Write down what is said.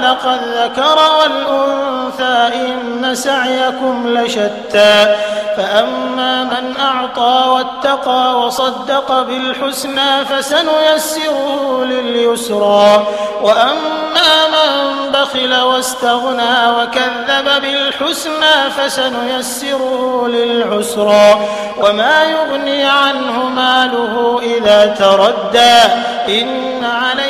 خلق الذكر والأنثى إن سعيكم لشتى. فأما من أعطى واتقى وصدق بالحسنى فسنيسره لليسرى. وأما من بخل واستغنى وكذب بالحسنى فسنيسره للعسرى. وما يغني عنه ماله إذا تردى. إن علينا